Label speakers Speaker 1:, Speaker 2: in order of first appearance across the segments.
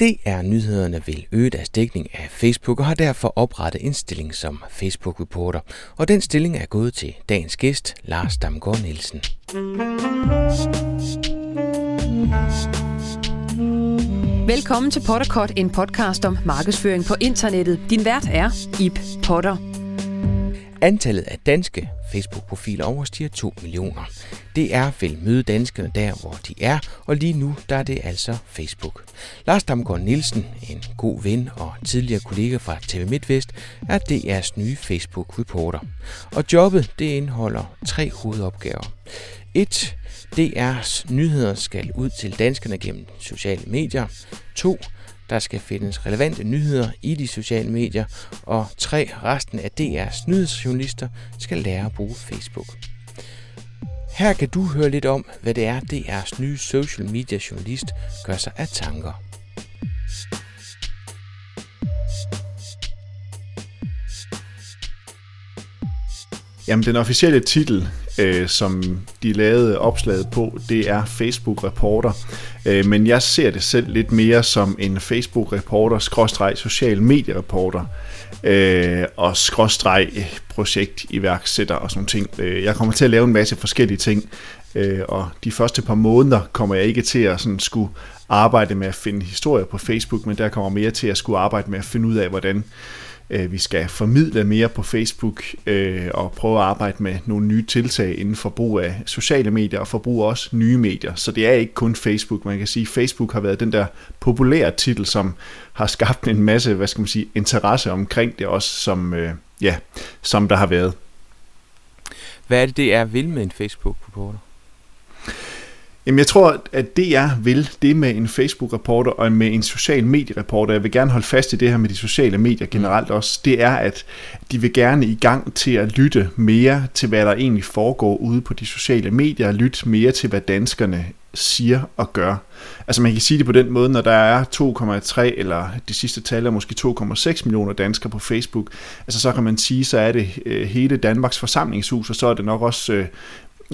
Speaker 1: DR Nyhederne vil øge deres dækning af Facebook og har derfor oprettet en stilling som Facebook-reporter. Og den stilling er gået til dagens gæst, Lars Damgaard Nielsen.
Speaker 2: Velkommen til Potterkort, en podcast om markedsføring på internettet. Din vært er Ip Potter.
Speaker 1: Antallet af danske Facebook-profiler overstiger 2 millioner. Det er vel møde danskerne der, hvor de er, og lige nu der er det altså Facebook. Lars Damgaard Nielsen, en god ven og tidligere kollega fra TV MidtVest, er DR's nye Facebook-reporter. Og jobbet det indeholder tre hovedopgaver. 1. DR's nyheder skal ud til danskerne gennem sociale medier. 2. Der skal findes relevante nyheder i de sociale medier. Og 3. Resten af DR's nyhedsjournalister skal lære at bruge Facebook. Her kan du høre lidt om, hvad det er, DR's nye social media journalist gør sig af tanker.
Speaker 3: Jamen, den officielle titel, øh, som de lavede opslaget på, det er Facebook Reporter. Øh, men jeg ser det selv lidt mere som en Facebook Reporter, skråstreg social medie reporter, øh, og skråstreg projekt iværksætter og sådan ting. Øh, jeg kommer til at lave en masse forskellige ting, øh, og de første par måneder kommer jeg ikke til at sådan skulle arbejde med at finde historier på Facebook, men der kommer mere til at skulle arbejde med at finde ud af, hvordan øh, vi skal formidle mere på Facebook øh, og prøve at arbejde med nogle nye tiltag inden for brug af sociale medier og forbrug også nye medier. Så det er ikke kun Facebook. Man kan sige, at Facebook har været den der populære titel, som har skabt en masse, hvad skal man sige, interesse omkring det også, som, øh, ja, som der har været.
Speaker 1: Hvad er det, det er vil med en Facebook-reporter?
Speaker 3: Jamen jeg tror, at det jeg vil, det med en Facebook-reporter og med en social medie-reporter, jeg vil gerne holde fast i det her med de sociale medier generelt også, det er, at de vil gerne i gang til at lytte mere til, hvad der egentlig foregår ude på de sociale medier, og lytte mere til, hvad danskerne siger og gør. Altså man kan sige det på den måde, når der er 2,3 eller de sidste tal er måske 2,6 millioner danskere på Facebook, altså så kan man sige, så er det øh, hele Danmarks forsamlingshus, og så er det nok også øh,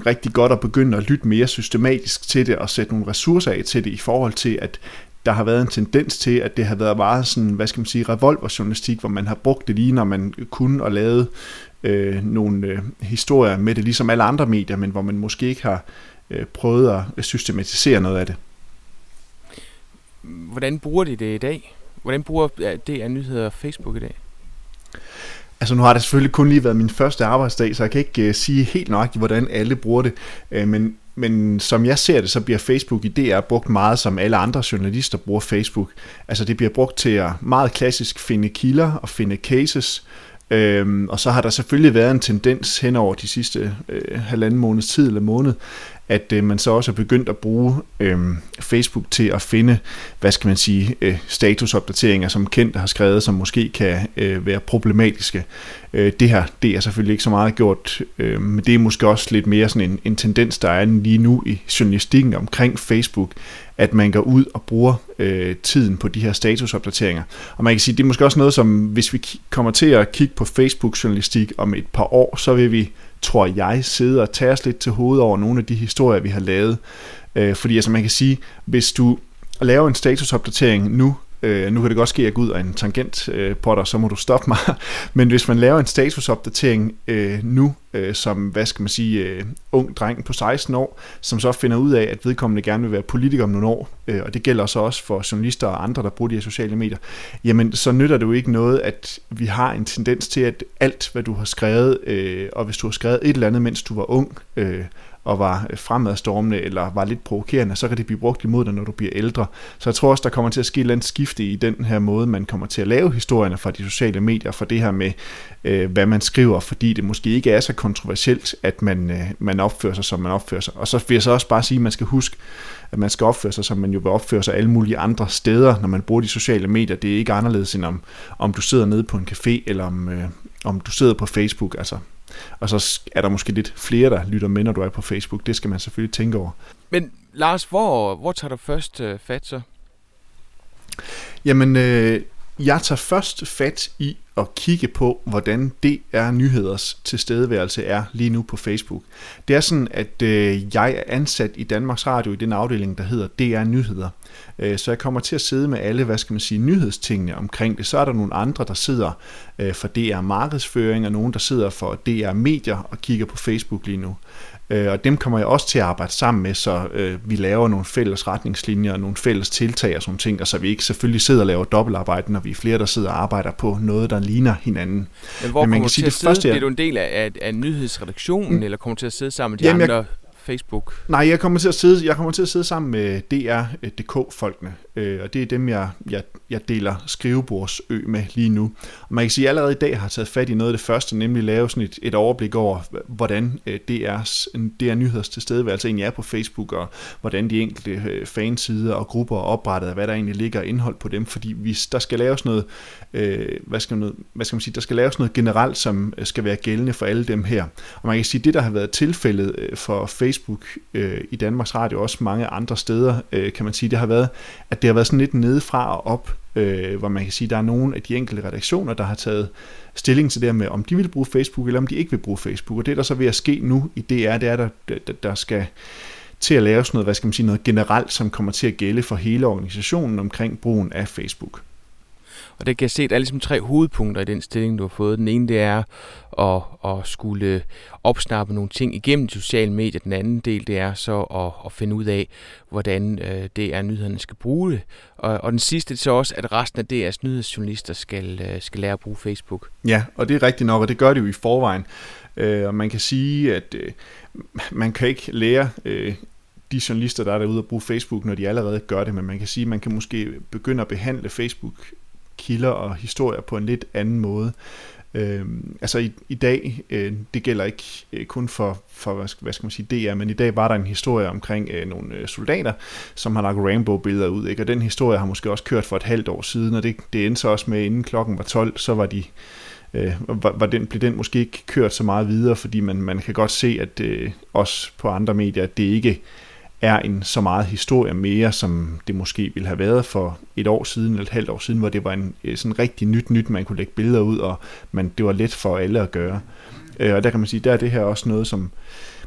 Speaker 3: rigtig godt at begynde at lytte mere systematisk til det og sætte nogle ressourcer af til det i forhold til, at der har været en tendens til, at det har været meget sådan, hvad skal man sige, revolverjournalistik, hvor man har brugt det lige, når man kunne og lavet øh, nogle øh, historier med det, ligesom alle andre medier, men hvor man måske ikke har øh, prøvet at systematisere noget af det.
Speaker 1: Hvordan bruger de det i dag? Hvordan bruger det nyheder Facebook i dag?
Speaker 3: Altså nu har det selvfølgelig kun lige været min første arbejdsdag, så jeg kan ikke uh, sige helt nøjagtigt, hvordan alle bruger det. Uh, men, men som jeg ser det, så bliver Facebook i DR brugt meget, som alle andre journalister bruger Facebook. Altså det bliver brugt til at meget klassisk finde kilder og finde cases, Øhm, og så har der selvfølgelig været en tendens hen over de sidste øh, halvanden måneds tid eller måned, at øh, man så også er begyndt at bruge øh, Facebook til at finde, hvad skal man sige, øh, statusopdateringer, som kendte har skrevet, som måske kan øh, være problematiske. Øh, det her, det er selvfølgelig ikke så meget gjort, øh, men det er måske også lidt mere sådan en, en tendens, der er lige nu i journalistikken omkring Facebook, at man går ud og bruger øh, tiden på de her statusopdateringer. Og man kan sige, det er måske også noget, som hvis vi kommer til at kigge på Facebook-journalistik om et par år, så vil vi tror jeg, sidde og tage os lidt til hovedet over nogle af de historier, vi har lavet. Øh, fordi altså man kan sige, hvis du laver en statusopdatering nu, Øh, nu kan det godt ske, at jeg går ud af en tangent øh, på dig, så må du stoppe mig. Men hvis man laver en statusopdatering øh, nu, øh, som, hvad skal man sige, øh, ung dreng på 16 år, som så finder ud af, at vedkommende gerne vil være politiker om nogle år, øh, og det gælder så også for journalister og andre, der bruger de her sociale medier, jamen så nytter det jo ikke noget, at vi har en tendens til, at alt, hvad du har skrevet, øh, og hvis du har skrevet et eller andet, mens du var ung, øh, og var øh, fremadstormende eller var lidt provokerende, så kan det blive brugt imod dig, når du bliver ældre. Så jeg tror også, der kommer til at ske et eller andet skifte i den her måde, man kommer til at lave historierne fra de sociale medier, for det her med, øh, hvad man skriver, fordi det måske ikke er så kontroversielt, at man, øh, man opfører sig, som man opfører sig. Og så vil jeg så også bare sige, at man skal huske, at man skal opføre sig, som man jo vil opføre sig alle mulige andre steder, når man bruger de sociale medier. Det er ikke anderledes, end om, om du sidder nede på en café, eller om, øh, om du sidder på Facebook. Altså, og så er der måske lidt flere, der lytter med, når du er på Facebook. Det skal man selvfølgelig tænke over.
Speaker 1: Men Lars, hvor, hvor tager du først øh, fat så?
Speaker 3: Jamen, øh, jeg tager først fat i at kigge på, hvordan DR Nyheders tilstedeværelse er lige nu på Facebook. Det er sådan, at øh, jeg er ansat i Danmarks Radio i den afdeling, der hedder DR Nyheder. Øh, så jeg kommer til at sidde med alle, hvad skal man sige, nyhedstingene omkring det. Så er der nogle andre, der sidder øh, for DR markedsføring, og nogen, der sidder for DR medier og kigger på Facebook lige nu. Øh, og dem kommer jeg også til at arbejde sammen med, så vi laver nogle fælles retningslinjer og nogle fælles tiltag og sådan ting, og så vi ikke selvfølgelig sidder og laver dobbeltarbejde, når vi er flere, der sidder og arbejder på noget, der ligner hinanden.
Speaker 1: Men hvor Men man kommer kan sige, til at sidde? Første, Bliver du en del af, af, af nyhedsredaktionen, mm. eller kommer til at sidde sammen med de Jamen, andre? Jeg, Facebook?
Speaker 3: Nej, jeg kommer til at sidde, jeg kommer til at sidde sammen med DR.dk-folkene, øh, øh, og det er dem, jeg, jeg, jeg deler skrivebordsø med lige nu. Og man kan sige, at allerede i dag har taget fat i noget af det første, nemlig lave sådan et, et overblik over, hvordan øh, DR's, DR Nyheders tilstedeværelse egentlig er på Facebook, og hvordan de enkelte øh, fansider og grupper er oprettet, og hvad der egentlig ligger indhold på dem, fordi hvis der skal laves noget, øh, hvad, skal noget, hvad skal man sige, der skal laves noget generelt, som øh, skal være gældende for alle dem her. Og man kan sige, at det, der har været tilfældet for Facebook øh, i Danmarks Radio, også mange andre steder, øh, kan man sige, det har været, at det har været sådan lidt nedefra og op, øh, hvor man kan sige, at der er nogle af de enkelte redaktioner, der har taget stilling til det med, om de vil bruge Facebook, eller om de ikke vil bruge Facebook. Og det, der så ved at ske nu i DR, det er, der, der, der skal til at lave sådan noget, hvad skal man sige, noget generelt, som kommer til at gælde for hele organisationen omkring brugen af Facebook.
Speaker 1: Og det kan jeg se, at der er ligesom tre hovedpunkter i den stilling, du har fået. Den ene, det er at, at skulle opsnappe nogle ting igennem de sociale medier. Den anden del, det er så at, at finde ud af, hvordan øh, det er, nyhederne skal bruge det. Og, og den sidste, det er så også, at resten af DR's nyhedsjournalister skal, øh, skal lære at bruge Facebook.
Speaker 3: Ja, og det er rigtigt nok, og det gør det jo i forvejen. Øh, og man kan sige, at øh, man kan ikke lære øh, de journalister, der er derude og bruge Facebook, når de allerede gør det, men man kan sige, at man kan måske begynde at behandle Facebook kilder og historier på en lidt anden måde. Øh, altså i, i dag, øh, det gælder ikke øh, kun for, for hvad, skal, hvad skal man sige, DR, men i dag var der en historie omkring øh, nogle øh, soldater, som har lagt rainbow-billeder ud, ikke? og den historie har måske også kørt for et halvt år siden, og det, det endte så også med, inden klokken var 12, så var de øh, var, var den, blev den måske ikke kørt så meget videre, fordi man, man kan godt se, at øh, også på andre medier, at det ikke er en så meget historie mere, som det måske ville have været for et år siden eller et halvt år siden, hvor det var en øh, sådan rigtig nyt nyt, man kunne lægge billeder ud, og man, det var let for alle at gøre. Øh, og der kan man sige, der er det her også noget, som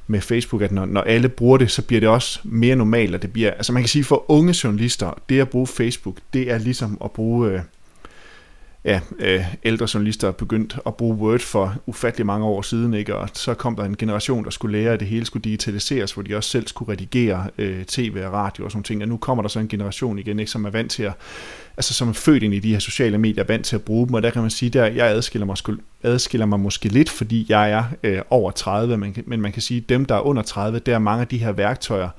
Speaker 3: med Facebook, at når, når alle bruger det, så bliver det også mere normalt, og det bliver, altså man kan sige for unge journalister, det at bruge Facebook, det er ligesom at bruge øh, ja, øh, ældre journalister er begyndt at bruge Word for ufattelig mange år siden, ikke? og så kom der en generation, der skulle lære, at det hele skulle digitaliseres, hvor de også selv skulle redigere øh, tv og radio og sådan ting, og nu kommer der så en generation igen, ikke? som er vant til at, altså som er født ind i de her sociale medier, er vant til at bruge dem, og der kan man sige, at jeg adskiller mig, adskiller mig måske lidt, fordi jeg er øh, over 30, men, men man kan sige, at dem, der er under 30, der er mange af de her værktøjer,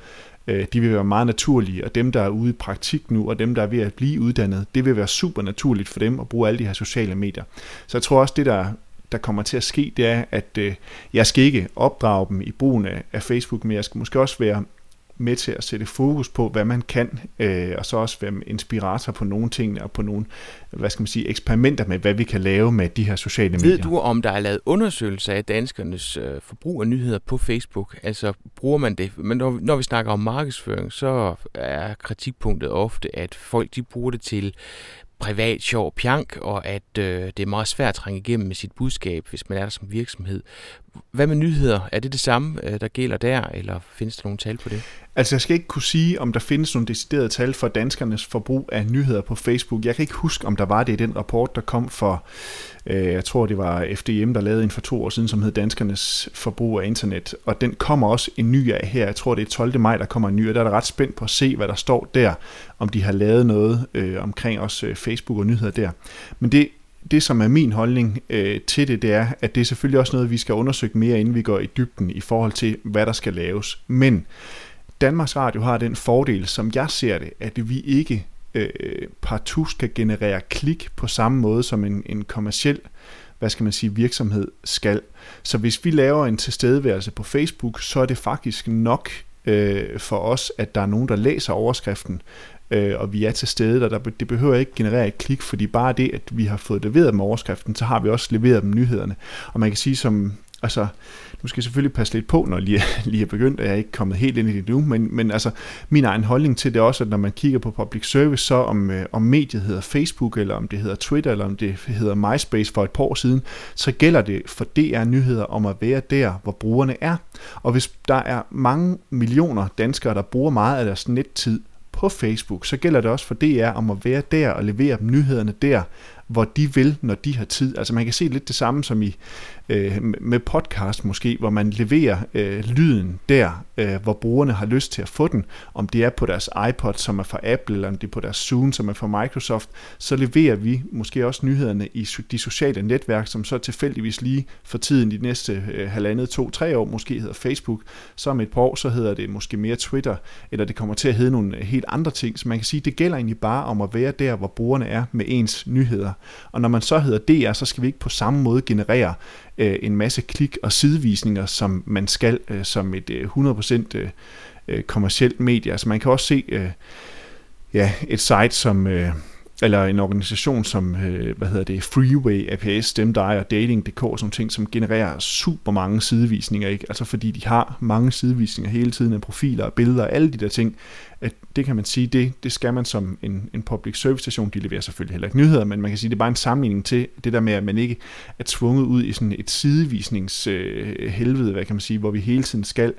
Speaker 3: Øh, de vil være meget naturlige, og dem, der er ude i praktik nu, og dem, der er ved at blive uddannet, det vil være super naturligt for dem at bruge alle de her sociale medier. Så jeg tror også, det der der kommer til at ske, det er, at øh, jeg skal ikke opdrage dem i brugen af, af Facebook, men jeg skal måske også være med til at sætte fokus på, hvad man kan, øh, og så også være inspirator på nogle ting, og på nogle, hvad skal man sige, eksperimenter med, hvad vi kan lave med de her sociale medier.
Speaker 1: Ved du, om der er lavet undersøgelser af danskernes øh, forbrug af nyheder på Facebook? Altså, bruger man det? Men når, når vi snakker om markedsføring, så er kritikpunktet ofte, at folk de bruger det til privat sjov pjank, og at øh, det er meget svært at trænge igennem med sit budskab, hvis man er der som virksomhed. Hvad med nyheder? Er det det samme, øh, der gælder der, eller findes der nogle tal på det?
Speaker 3: Altså, jeg skal ikke kunne sige, om der findes nogle deciderede tal for danskernes forbrug af nyheder på Facebook. Jeg kan ikke huske, om der var det i den rapport, der kom for, øh, jeg tror, det var FDM, der lavede en for to år siden, som hed Danskernes forbrug af internet. Og den kommer også en ny af her. Jeg tror, det er 12. maj, der kommer en ny, og der er der ret spændt på at se, hvad der står der, om de har lavet noget øh, omkring også øh, Facebook og nyheder der. Men det, det, som er min holdning øh, til det, det er, at det er selvfølgelig også noget, vi skal undersøge mere, inden vi går i dybden i forhold til, hvad der skal laves. Men Danmarks Radio har den fordel, som jeg ser det, at vi ikke øh, partout kan generere klik på samme måde som en, en kommersiel hvad skal man sige, virksomhed skal. Så hvis vi laver en tilstedeværelse på Facebook, så er det faktisk nok øh, for os, at der er nogen, der læser overskriften, øh, og vi er til stede, og der, det behøver ikke generere et klik, fordi bare det, at vi har fået leveret dem overskriften, så har vi også leveret dem nyhederne. Og man kan sige som, altså, nu skal jeg selvfølgelig passe lidt på, når lige, lige er begyndt, og jeg er ikke kommet helt ind i det nu, men, men altså, min egen holdning til det er også, at når man kigger på public service, så om, øh, om mediet hedder Facebook, eller om det hedder Twitter, eller om det hedder MySpace for et par år siden, så gælder det for DR Nyheder om at være der, hvor brugerne er. Og hvis der er mange millioner danskere, der bruger meget af deres nettid på Facebook, så gælder det også for DR om at være der og levere dem nyhederne der, hvor de vil, når de har tid. Altså man kan se lidt det samme som i øh, med podcast måske, hvor man leverer øh, lyden der, øh, hvor brugerne har lyst til at få den. Om det er på deres iPod, som er fra Apple, eller om det er på deres Zoom, som er fra Microsoft, så leverer vi måske også nyhederne i de sociale netværk, som så tilfældigvis lige for tiden de næste øh, halvandet, to, tre år måske hedder Facebook. Så om et par år, så hedder det måske mere Twitter, eller det kommer til at hedde nogle øh, helt andre ting. Så man kan sige, det gælder egentlig bare om at være der, hvor brugerne er med ens nyheder. Og når man så hedder DR, så skal vi ikke på samme måde generere øh, en masse klik og sidevisninger, som man skal øh, som et øh, 100% øh, øh, kommercielt medie. Altså man kan også se øh, ja, et site som... Øh, eller en organisation som, øh, hvad hedder det, Freeway, APS, dem der Dating.dk som sådan ting, som genererer super mange sidevisninger, ikke? Altså fordi de har mange sidevisninger hele tiden af profiler og billeder og alle de der ting, at det kan man sige, det, det skal man som en, en public service station, de leverer selvfølgelig heller ikke nyheder, men man kan sige, det er bare en sammenligning til det der med, at man ikke er tvunget ud i sådan et sidevisningshelvede, øh, hvad kan man sige, hvor vi hele tiden skal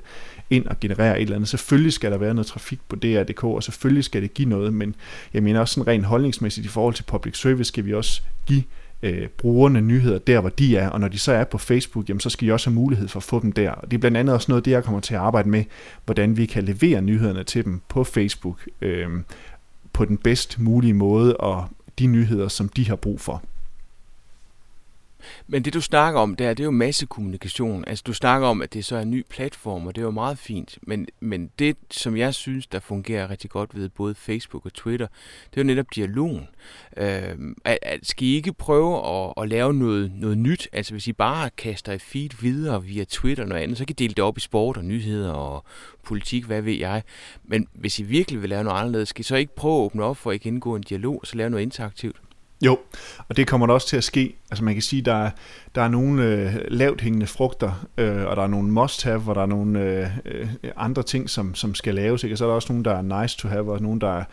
Speaker 3: ind og generere et eller andet. Selvfølgelig skal der være noget trafik på DR.dk, og selvfølgelig skal det give noget, men jeg mener også sådan rent holdningsmæssigt i forhold til public service, skal vi også give øh, brugerne nyheder der, hvor de er, og når de så er på Facebook, jamen, så skal de også have mulighed for at få dem der. Og det er blandt andet også noget, det jeg kommer til at arbejde med, hvordan vi kan levere nyhederne til dem på Facebook øh, på den bedst mulige måde, og de nyheder, som de har brug for.
Speaker 1: Men det du snakker om der, det er jo massekommunikation. Altså du snakker om, at det så er en ny platform, og det er jo meget fint. Men, men det, som jeg synes, der fungerer rigtig godt ved både Facebook og Twitter, det er jo netop dialogen. Øh, at, at, skal I ikke prøve at, at lave noget, noget nyt? Altså hvis I bare kaster et feed videre via Twitter og noget andet, så kan I dele det op i sport og nyheder og politik, hvad ved jeg. Men hvis I virkelig vil lave noget anderledes, skal I så ikke prøve at åbne op for, at I kan indgå en dialog, og så lave noget interaktivt?
Speaker 3: Jo, og det kommer der også til at ske. Altså man kan sige, der er, der er nogle øh, lavt hængende frugter, øh, og der er nogle must-have, og der er nogle øh, øh, andre ting, som, som skal laves. Ikke? Og så er der også nogle, der er nice to have, og nogle, der er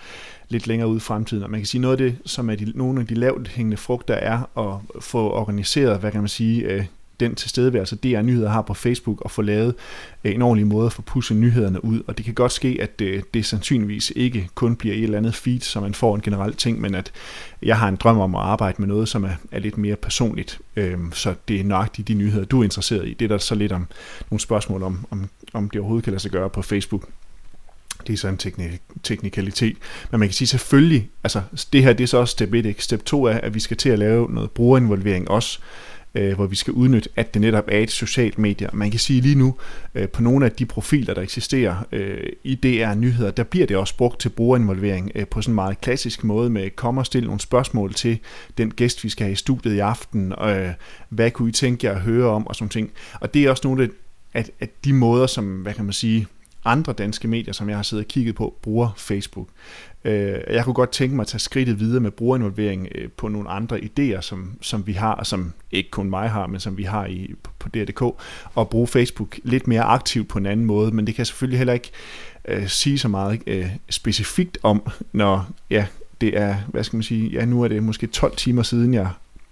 Speaker 3: lidt længere ude i fremtiden. Og man kan sige, noget af det, som er de, nogle af de lavt hængende frugter, er at få organiseret, hvad kan man sige, øh, den tilstedeværelse, DR Nyheder har på Facebook, og få lavet øh, en ordentlig måde at få nyhederne ud. Og det kan godt ske, at det, det sandsynligvis ikke kun bliver et eller andet feed, som man får en generel ting, men at jeg har en drøm om at arbejde med noget, som er, er lidt mere personligt. Øhm, så det er nøjagtigt de nyheder, du er interesseret i. Det er der så lidt om nogle spørgsmål om, om, om det overhovedet kan lade sig gøre på Facebook. Det er så en teknikalitet. Men man kan sige selvfølgelig, altså det her det er så også step 1. Step 2 er, at vi skal til at lave noget brugerinvolvering også øh, hvor vi skal udnytte, at det netop er et socialt medie. Man kan sige lige nu, øh, på nogle af de profiler, der eksisterer øh, i DR Nyheder, der bliver det også brugt til brugerinvolvering øh, på sådan en meget klassisk måde med kom og stille nogle spørgsmål til den gæst, vi skal have i studiet i aften, øh, hvad kunne I tænke jer at høre om, og sådan ting. Og det er også nogle af, at de måder, som, hvad kan man sige, andre danske medier, som jeg har siddet og kigget på, bruger Facebook. Øh, jeg kunne godt tænke mig at tage skridtet videre med brugerinvolvering øh, på nogle andre idéer, som, som vi har, og som ikke kun mig har, men som vi har i, på DR.dk, og bruge Facebook lidt mere aktivt på en anden måde, men det kan jeg selvfølgelig heller ikke øh, sige så meget øh, specifikt om, når ja, det er, hvad skal man sige, ja, nu er det måske 12 timer siden, jeg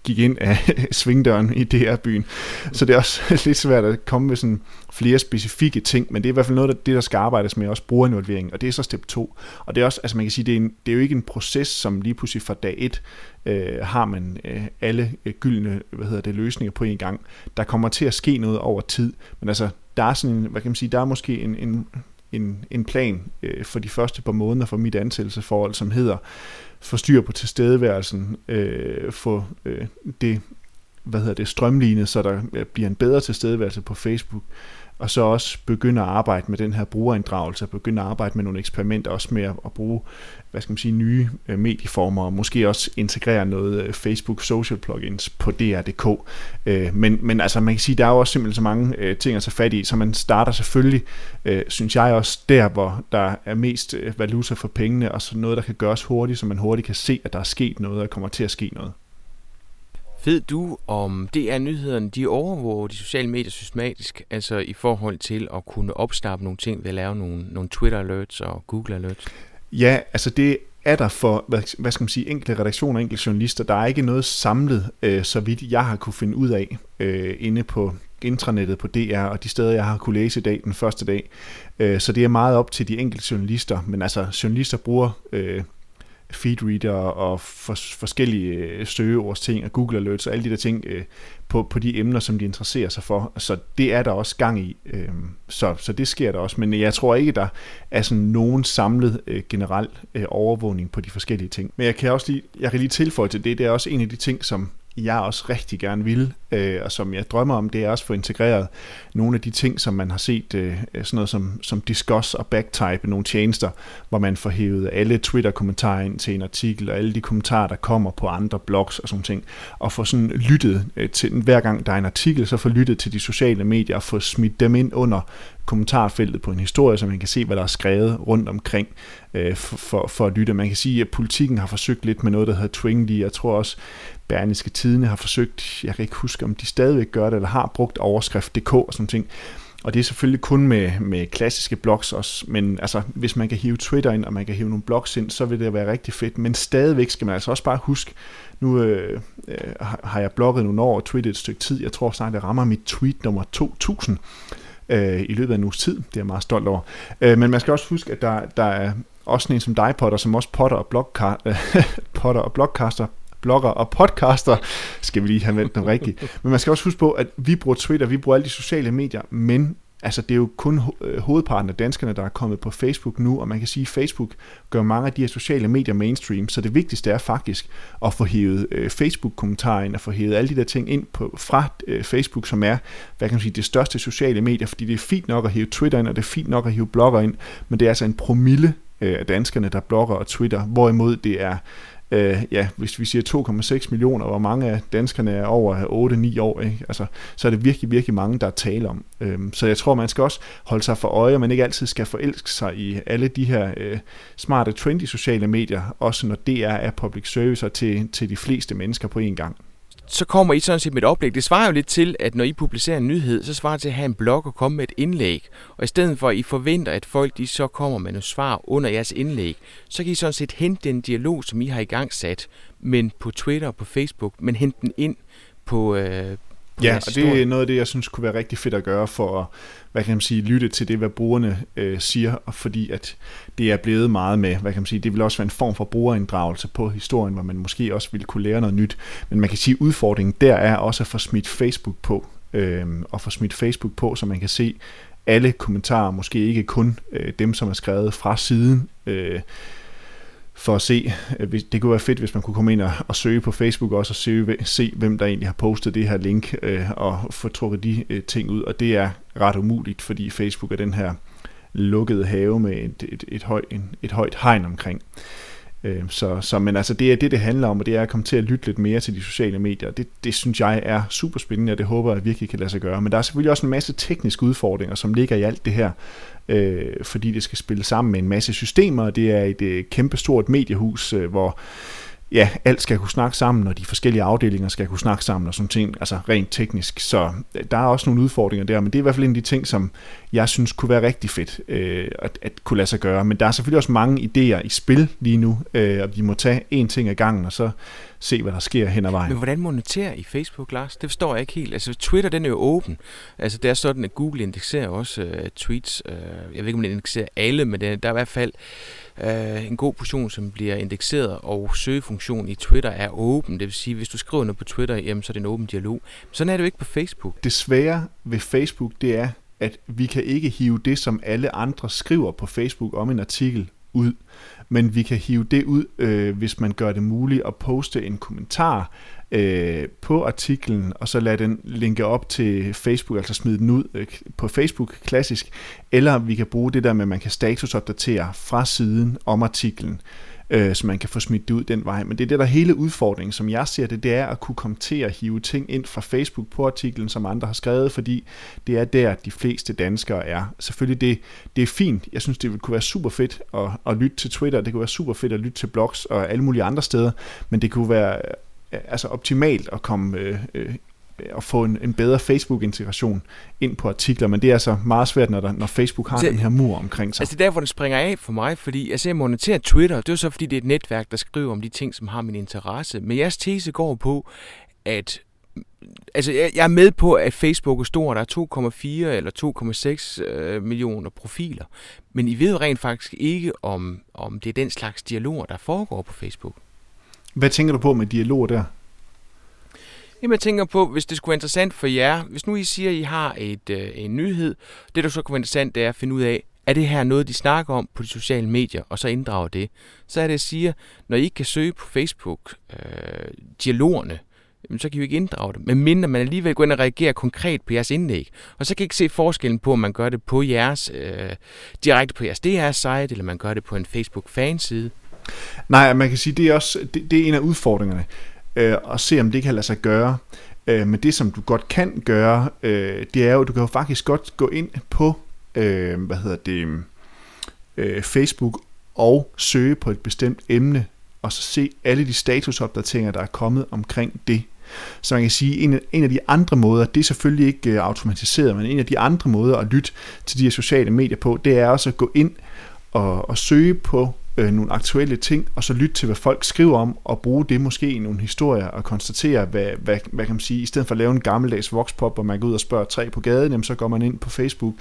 Speaker 3: gik ind af svingdøren i DR-byen. Så det er også lidt svært at komme med sådan flere specifikke ting, men det er i hvert fald noget af det, der skal arbejdes med, også brugerinvolvering, og det er så step 2. Og det er også, altså man kan sige, det er, en, det er jo ikke en proces, som lige pludselig fra dag 1 øh, har man øh, alle øh, gyldne hvad hedder det, løsninger på en gang. Der kommer til at ske noget over tid, men altså, der er sådan en, hvad kan man sige, der er måske en, en en, en plan øh, for de første par måneder for mit ansættelsesforhold, som hedder få styr på tilstedeværelsen, øh, få øh, det, hvad hedder det, strømlignet, så der øh, bliver en bedre tilstedeværelse på Facebook, og så også begynde at arbejde med den her brugerinddragelse, begynde at arbejde med nogle eksperimenter, også med at bruge, hvad skal man sige, nye øh, medieformer, og måske også integrere noget øh, Facebook social plugins på DR.dk. Øh, men, men altså, man kan sige, der er jo også simpelthen så mange ting at tage fat i, så man starter selvfølgelig, synes jeg også, der, hvor der er mest valuta for pengene, og så noget, der kan gøres hurtigt, så man hurtigt kan se, at der er sket noget, og kommer til at ske noget.
Speaker 1: Ved du, om det er nyhederne, de overvåger de sociale medier systematisk, altså i forhold til at kunne opsnappe nogle ting ved at lave nogle, nogle Twitter-alerts og Google-alerts?
Speaker 3: Ja, altså det er der for, hvad, hvad skal man sige, enkelte redaktioner enkelte journalister. Der er ikke noget samlet, øh, så vidt jeg har kunne finde ud af, øh, inde på intranettet på DR, og de steder, jeg har kunne læse i dag, den første dag. Øh, så det er meget op til de enkelte journalister, men altså journalister bruger øh, feedreader og for, forskellige øh, søgeordsting og Google Alerts og alle de der ting øh, på, på de emner, som de interesserer sig for. Så det er der også gang i. Øh, så, så det sker der også. Men jeg tror ikke, der er sådan nogen samlet øh, generel øh, overvågning på de forskellige ting. Men jeg kan også lige, jeg kan lige tilføje til det, det er også en af de ting, som jeg også rigtig gerne vil, øh, og som jeg drømmer om, det er også få integreret nogle af de ting, som man har set, øh, sådan noget som, som Discuss og Backtype, nogle tjenester, hvor man får hævet alle Twitter-kommentarer ind til en artikel, og alle de kommentarer, der kommer på andre blogs og sådan ting, og få sådan lyttet øh, til, hver gang der er en artikel, så få lyttet til de sociale medier og få smidt dem ind under kommentarfeltet på en historie, så man kan se, hvad der er skrevet rundt omkring øh, for, for, for at lytte. Man kan sige, at politikken har forsøgt lidt med noget, der hedder Twingly. Jeg tror også, Berniske Tidene har forsøgt, jeg kan ikke huske, om de stadigvæk gør det, eller har brugt overskrift.dk og sådan ting. Og det er selvfølgelig kun med, med klassiske blogs også, men altså, hvis man kan hive Twitter ind, og man kan hive nogle blogs ind, så vil det være rigtig fedt. Men stadigvæk skal man altså også bare huske, nu øh, øh har jeg blogget nogle år og tweetet et stykke tid. Jeg tror snart, det rammer mit tweet nummer 2000 øh, i løbet af en uges tid. Det er jeg meget stolt over. Øh, men man skal også huske, at der, der er også en som dig, Potter, som også potter og, blogka- potter og blogcaster blogger og podcaster, skal vi lige have vendt dem rigtigt. Men man skal også huske på, at vi bruger Twitter, vi bruger alle de sociale medier, men altså det er jo kun øh, hovedparten af danskerne, der er kommet på Facebook nu, og man kan sige, at Facebook gør mange af de her sociale medier mainstream, så det vigtigste er faktisk at få hævet øh, Facebook-kommentarer ind, og få hævet alle de der ting ind på, fra øh, Facebook, som er, hvad kan man sige, det største sociale medier, fordi det er fint nok at hæve Twitter ind, og det er fint nok at hæve blogger ind, men det er altså en promille af danskerne, der blogger og Twitter, hvorimod det er øh, ja, hvis vi siger 2,6 millioner, hvor mange af danskerne er over 8-9 år, ikke? Altså, så er det virkelig, virkelig mange, der er tale om. Øhm, så jeg tror, man skal også holde sig for øje, at man ikke altid skal forelske sig i alle de her øh, smarte, trendy sociale medier, også når det er public service til, til de fleste mennesker på én gang
Speaker 1: så kommer I sådan set med et oplæg. Det svarer jo lidt til, at når I publicerer en nyhed, så svarer det til at have en blog og komme med et indlæg. Og i stedet for, at I forventer, at folk de så kommer med nogle svar under jeres indlæg, så kan I sådan set hente den dialog, som I har i gang sat, men på Twitter og på Facebook, men hente den ind på, øh,
Speaker 3: Ja, og det er noget af det, jeg synes kunne være rigtig fedt at gøre for at hvad kan man sige, lytte til det, hvad brugerne øh, siger, fordi at det er blevet meget med, hvad kan man sige, det vil også være en form for brugerinddragelse på historien, hvor man måske også ville kunne lære noget nyt. Men man kan sige, at udfordringen der er også at få smidt Facebook på, øh, og få smidt Facebook på, så man kan se alle kommentarer, måske ikke kun øh, dem, som er skrevet fra siden, øh, for at se. Det kunne være fedt, hvis man kunne komme ind og, og søge på Facebook også, og søge, se, hvem der egentlig har postet det her link, øh, og få trukket de øh, ting ud. Og det er ret umuligt, fordi Facebook er den her lukkede have med et, et, et, høj, en, et højt hegn omkring. Øh, Øh, så, så, men altså, det er det, det handler om, og det er at komme til at lytte lidt mere til de sociale medier. Det, det synes jeg er super spændende, og det håber jeg virkelig kan lade sig gøre. Men der er selvfølgelig også en masse tekniske udfordringer, som ligger i alt det her, øh, fordi det skal spille sammen med en masse systemer. Det er et øh, kæmpestort mediehus, øh, hvor ja, alt skal kunne snakke sammen, og de forskellige afdelinger skal kunne snakke sammen og sådan ting, altså rent teknisk. Så øh, der er også nogle udfordringer der, men det er i hvert fald en af de ting, som jeg synes kunne være rigtig fedt øh, at, at kunne lade sig gøre. Men der er selvfølgelig også mange idéer i spil lige nu, øh, og vi må tage én ting ad gangen, og så se, hvad der sker hen ad vejen.
Speaker 1: Men hvordan moniterer I Facebook, Lars? Det forstår jeg ikke helt. Altså, Twitter, den er jo åben. Altså, det er sådan, at Google indekserer også uh, tweets. Uh, jeg ved ikke, om den indekserer alle, men det, der er i hvert fald uh, en god portion, som bliver indekseret, og søgefunktionen i Twitter er åben. Det vil sige, hvis du skriver noget på Twitter, jamen, så er det en åben dialog. Sådan er det jo ikke på Facebook.
Speaker 3: Det svære ved Facebook, det er, at vi kan ikke hive det, som alle andre skriver på Facebook om en artikel ud. Men vi kan hive det ud, øh, hvis man gør det muligt at poste en kommentar øh, på artiklen, og så lade den linke op til Facebook, altså smide den ud øh, på Facebook klassisk, eller vi kan bruge det der med, at man kan statusopdatere fra siden om artiklen øh, så man kan få smidt det ud den vej. Men det er det, der hele udfordringen, som jeg ser det, det er at kunne komme til at hive ting ind fra Facebook på artiklen, som andre har skrevet, fordi det er der, de fleste danskere er. Selvfølgelig, det, det er fint. Jeg synes, det ville kunne være super fedt at, at lytte til Twitter, det kunne være super fedt at lytte til blogs og alle mulige andre steder, men det kunne være øh, altså optimalt at komme øh, øh at få en, en bedre Facebook-integration ind på artikler, men det er altså meget svært, når, der, når Facebook har så, den her mur omkring sig.
Speaker 1: Altså det er derfor, det springer af for mig, fordi jeg ser moniteret Twitter, det er så fordi, det er et netværk, der skriver om de ting, som har min interesse. Men jeres tese går på, at altså jeg, jeg er med på, at Facebook er stor. Der er 2,4 eller 2,6 øh, millioner profiler. Men I ved jo rent faktisk ikke, om, om det er den slags dialoger, der foregår på Facebook.
Speaker 3: Hvad tænker du på med dialoger der?
Speaker 1: Jamen, jeg tænker på, hvis det skulle være interessant for jer, hvis nu I siger, at I har et, øh, en nyhed, det der så kunne være interessant, det er at finde ud af, er det her noget, de snakker om på de sociale medier, og så inddrager det. Så er det, at sige, når I ikke kan søge på Facebook øh, dialogerne, så kan I jo ikke inddrage det. Men mindre man alligevel går ind og reagerer konkret på jeres indlæg. Og så kan I ikke se forskellen på, om man gør det på jeres, øh, direkte på jeres DR-site, eller man gør det på en Facebook-fanside.
Speaker 3: Nej, man kan sige, det er også det, det er en af udfordringerne. Øh, og se, om det kan lade sig gøre. Øh, men det, som du godt kan gøre, øh, det er jo, du kan jo faktisk godt gå ind på, øh, hvad hedder det, øh, Facebook og søge på et bestemt emne, og så se alle de statusopdateringer, der er kommet omkring det. Så man kan sige, en en af de andre måder, det er selvfølgelig ikke øh, automatiseret, men en af de andre måder at lytte til de her sociale medier på, det er også at gå ind og, og søge på øh, nogle aktuelle ting, og så lytte til, hvad folk skriver om, og bruge det måske i nogle historier, og konstatere, hvad, hvad, hvad kan man sige, i stedet for at lave en gammeldags voxpop, hvor man går ud og spørger tre på gaden, jamen, så går man ind på Facebook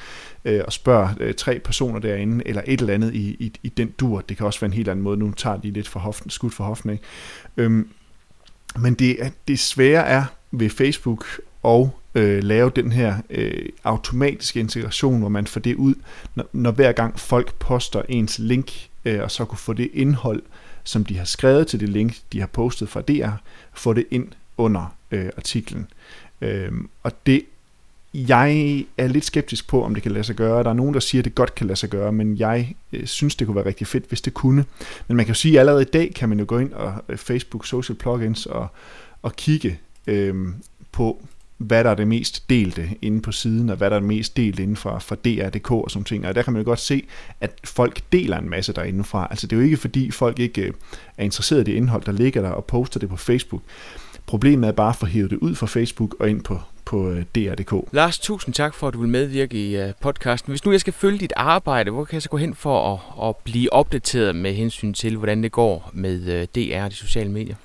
Speaker 3: øh, og spørger øh, tre personer derinde, eller et eller andet i, i, i den dur. Det kan også være en helt anden måde, nu tager de lidt for hoften, skudt for hoften, ikke? Øhm, men det, det svære er ved Facebook og øh, lave den her øh, automatiske integration, hvor man får det ud, når, når hver gang folk poster ens link, øh, og så kunne få det indhold, som de har skrevet til det link, de har postet fra DR, få det ind under øh, artiklen. Øh, og det jeg er lidt skeptisk på, om det kan lade sig gøre. Der er nogen, der siger, at det godt kan lade sig gøre, men jeg øh, synes, det kunne være rigtig fedt, hvis det kunne. Men man kan jo sige, at allerede i dag kan man jo gå ind og øh, Facebook social plugins og, og kigge øh, på, hvad der er det mest delte inde på siden, og hvad der er det mest delt inden for, for DR.dk og sådan ting. Og der kan man jo godt se, at folk deler en masse derindefra. Altså det er jo ikke fordi folk ikke øh, er interesseret i det indhold, der ligger der og poster det på Facebook. Problemet er bare at få hævet det ud fra Facebook og ind på, på øh, DR.dk.
Speaker 1: Lars, tusind tak for, at du vil medvirke i øh, podcasten. Hvis nu jeg skal følge dit arbejde, hvor kan jeg så gå hen for at, at blive opdateret med hensyn til, hvordan det går med DR og de sociale medier?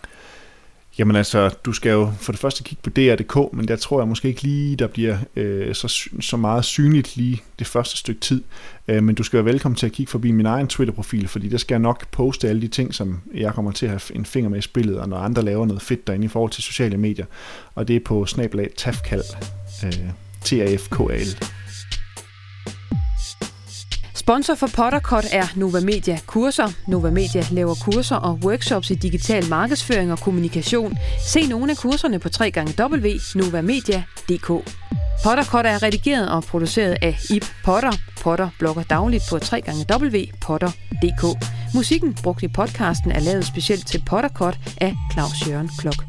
Speaker 3: Jamen altså, du skal jo for det første kigge på DR.dk, men der tror jeg måske ikke lige, der bliver øh, så, så meget synligt lige det første stykke tid. Øh, men du skal være velkommen til at kigge forbi min egen Twitter-profil, fordi der skal jeg nok poste alle de ting, som jeg kommer til at have en finger med i spillet, og når andre laver noget fedt derinde i forhold til sociale medier. Og det er på snablag tafkal, øh, T-A-F-K-A-L.
Speaker 2: Sponsor for Pottercut er Nova Media Kurser. Nova Media laver kurser og workshops i digital markedsføring og kommunikation. Se nogle af kurserne på www.novamedia.dk. Pottercut er redigeret og produceret af Ip Potter. Potter blogger dagligt på www.potter.dk. Musikken brugt i podcasten er lavet specielt til Pottercut af Claus Jørgen Klok.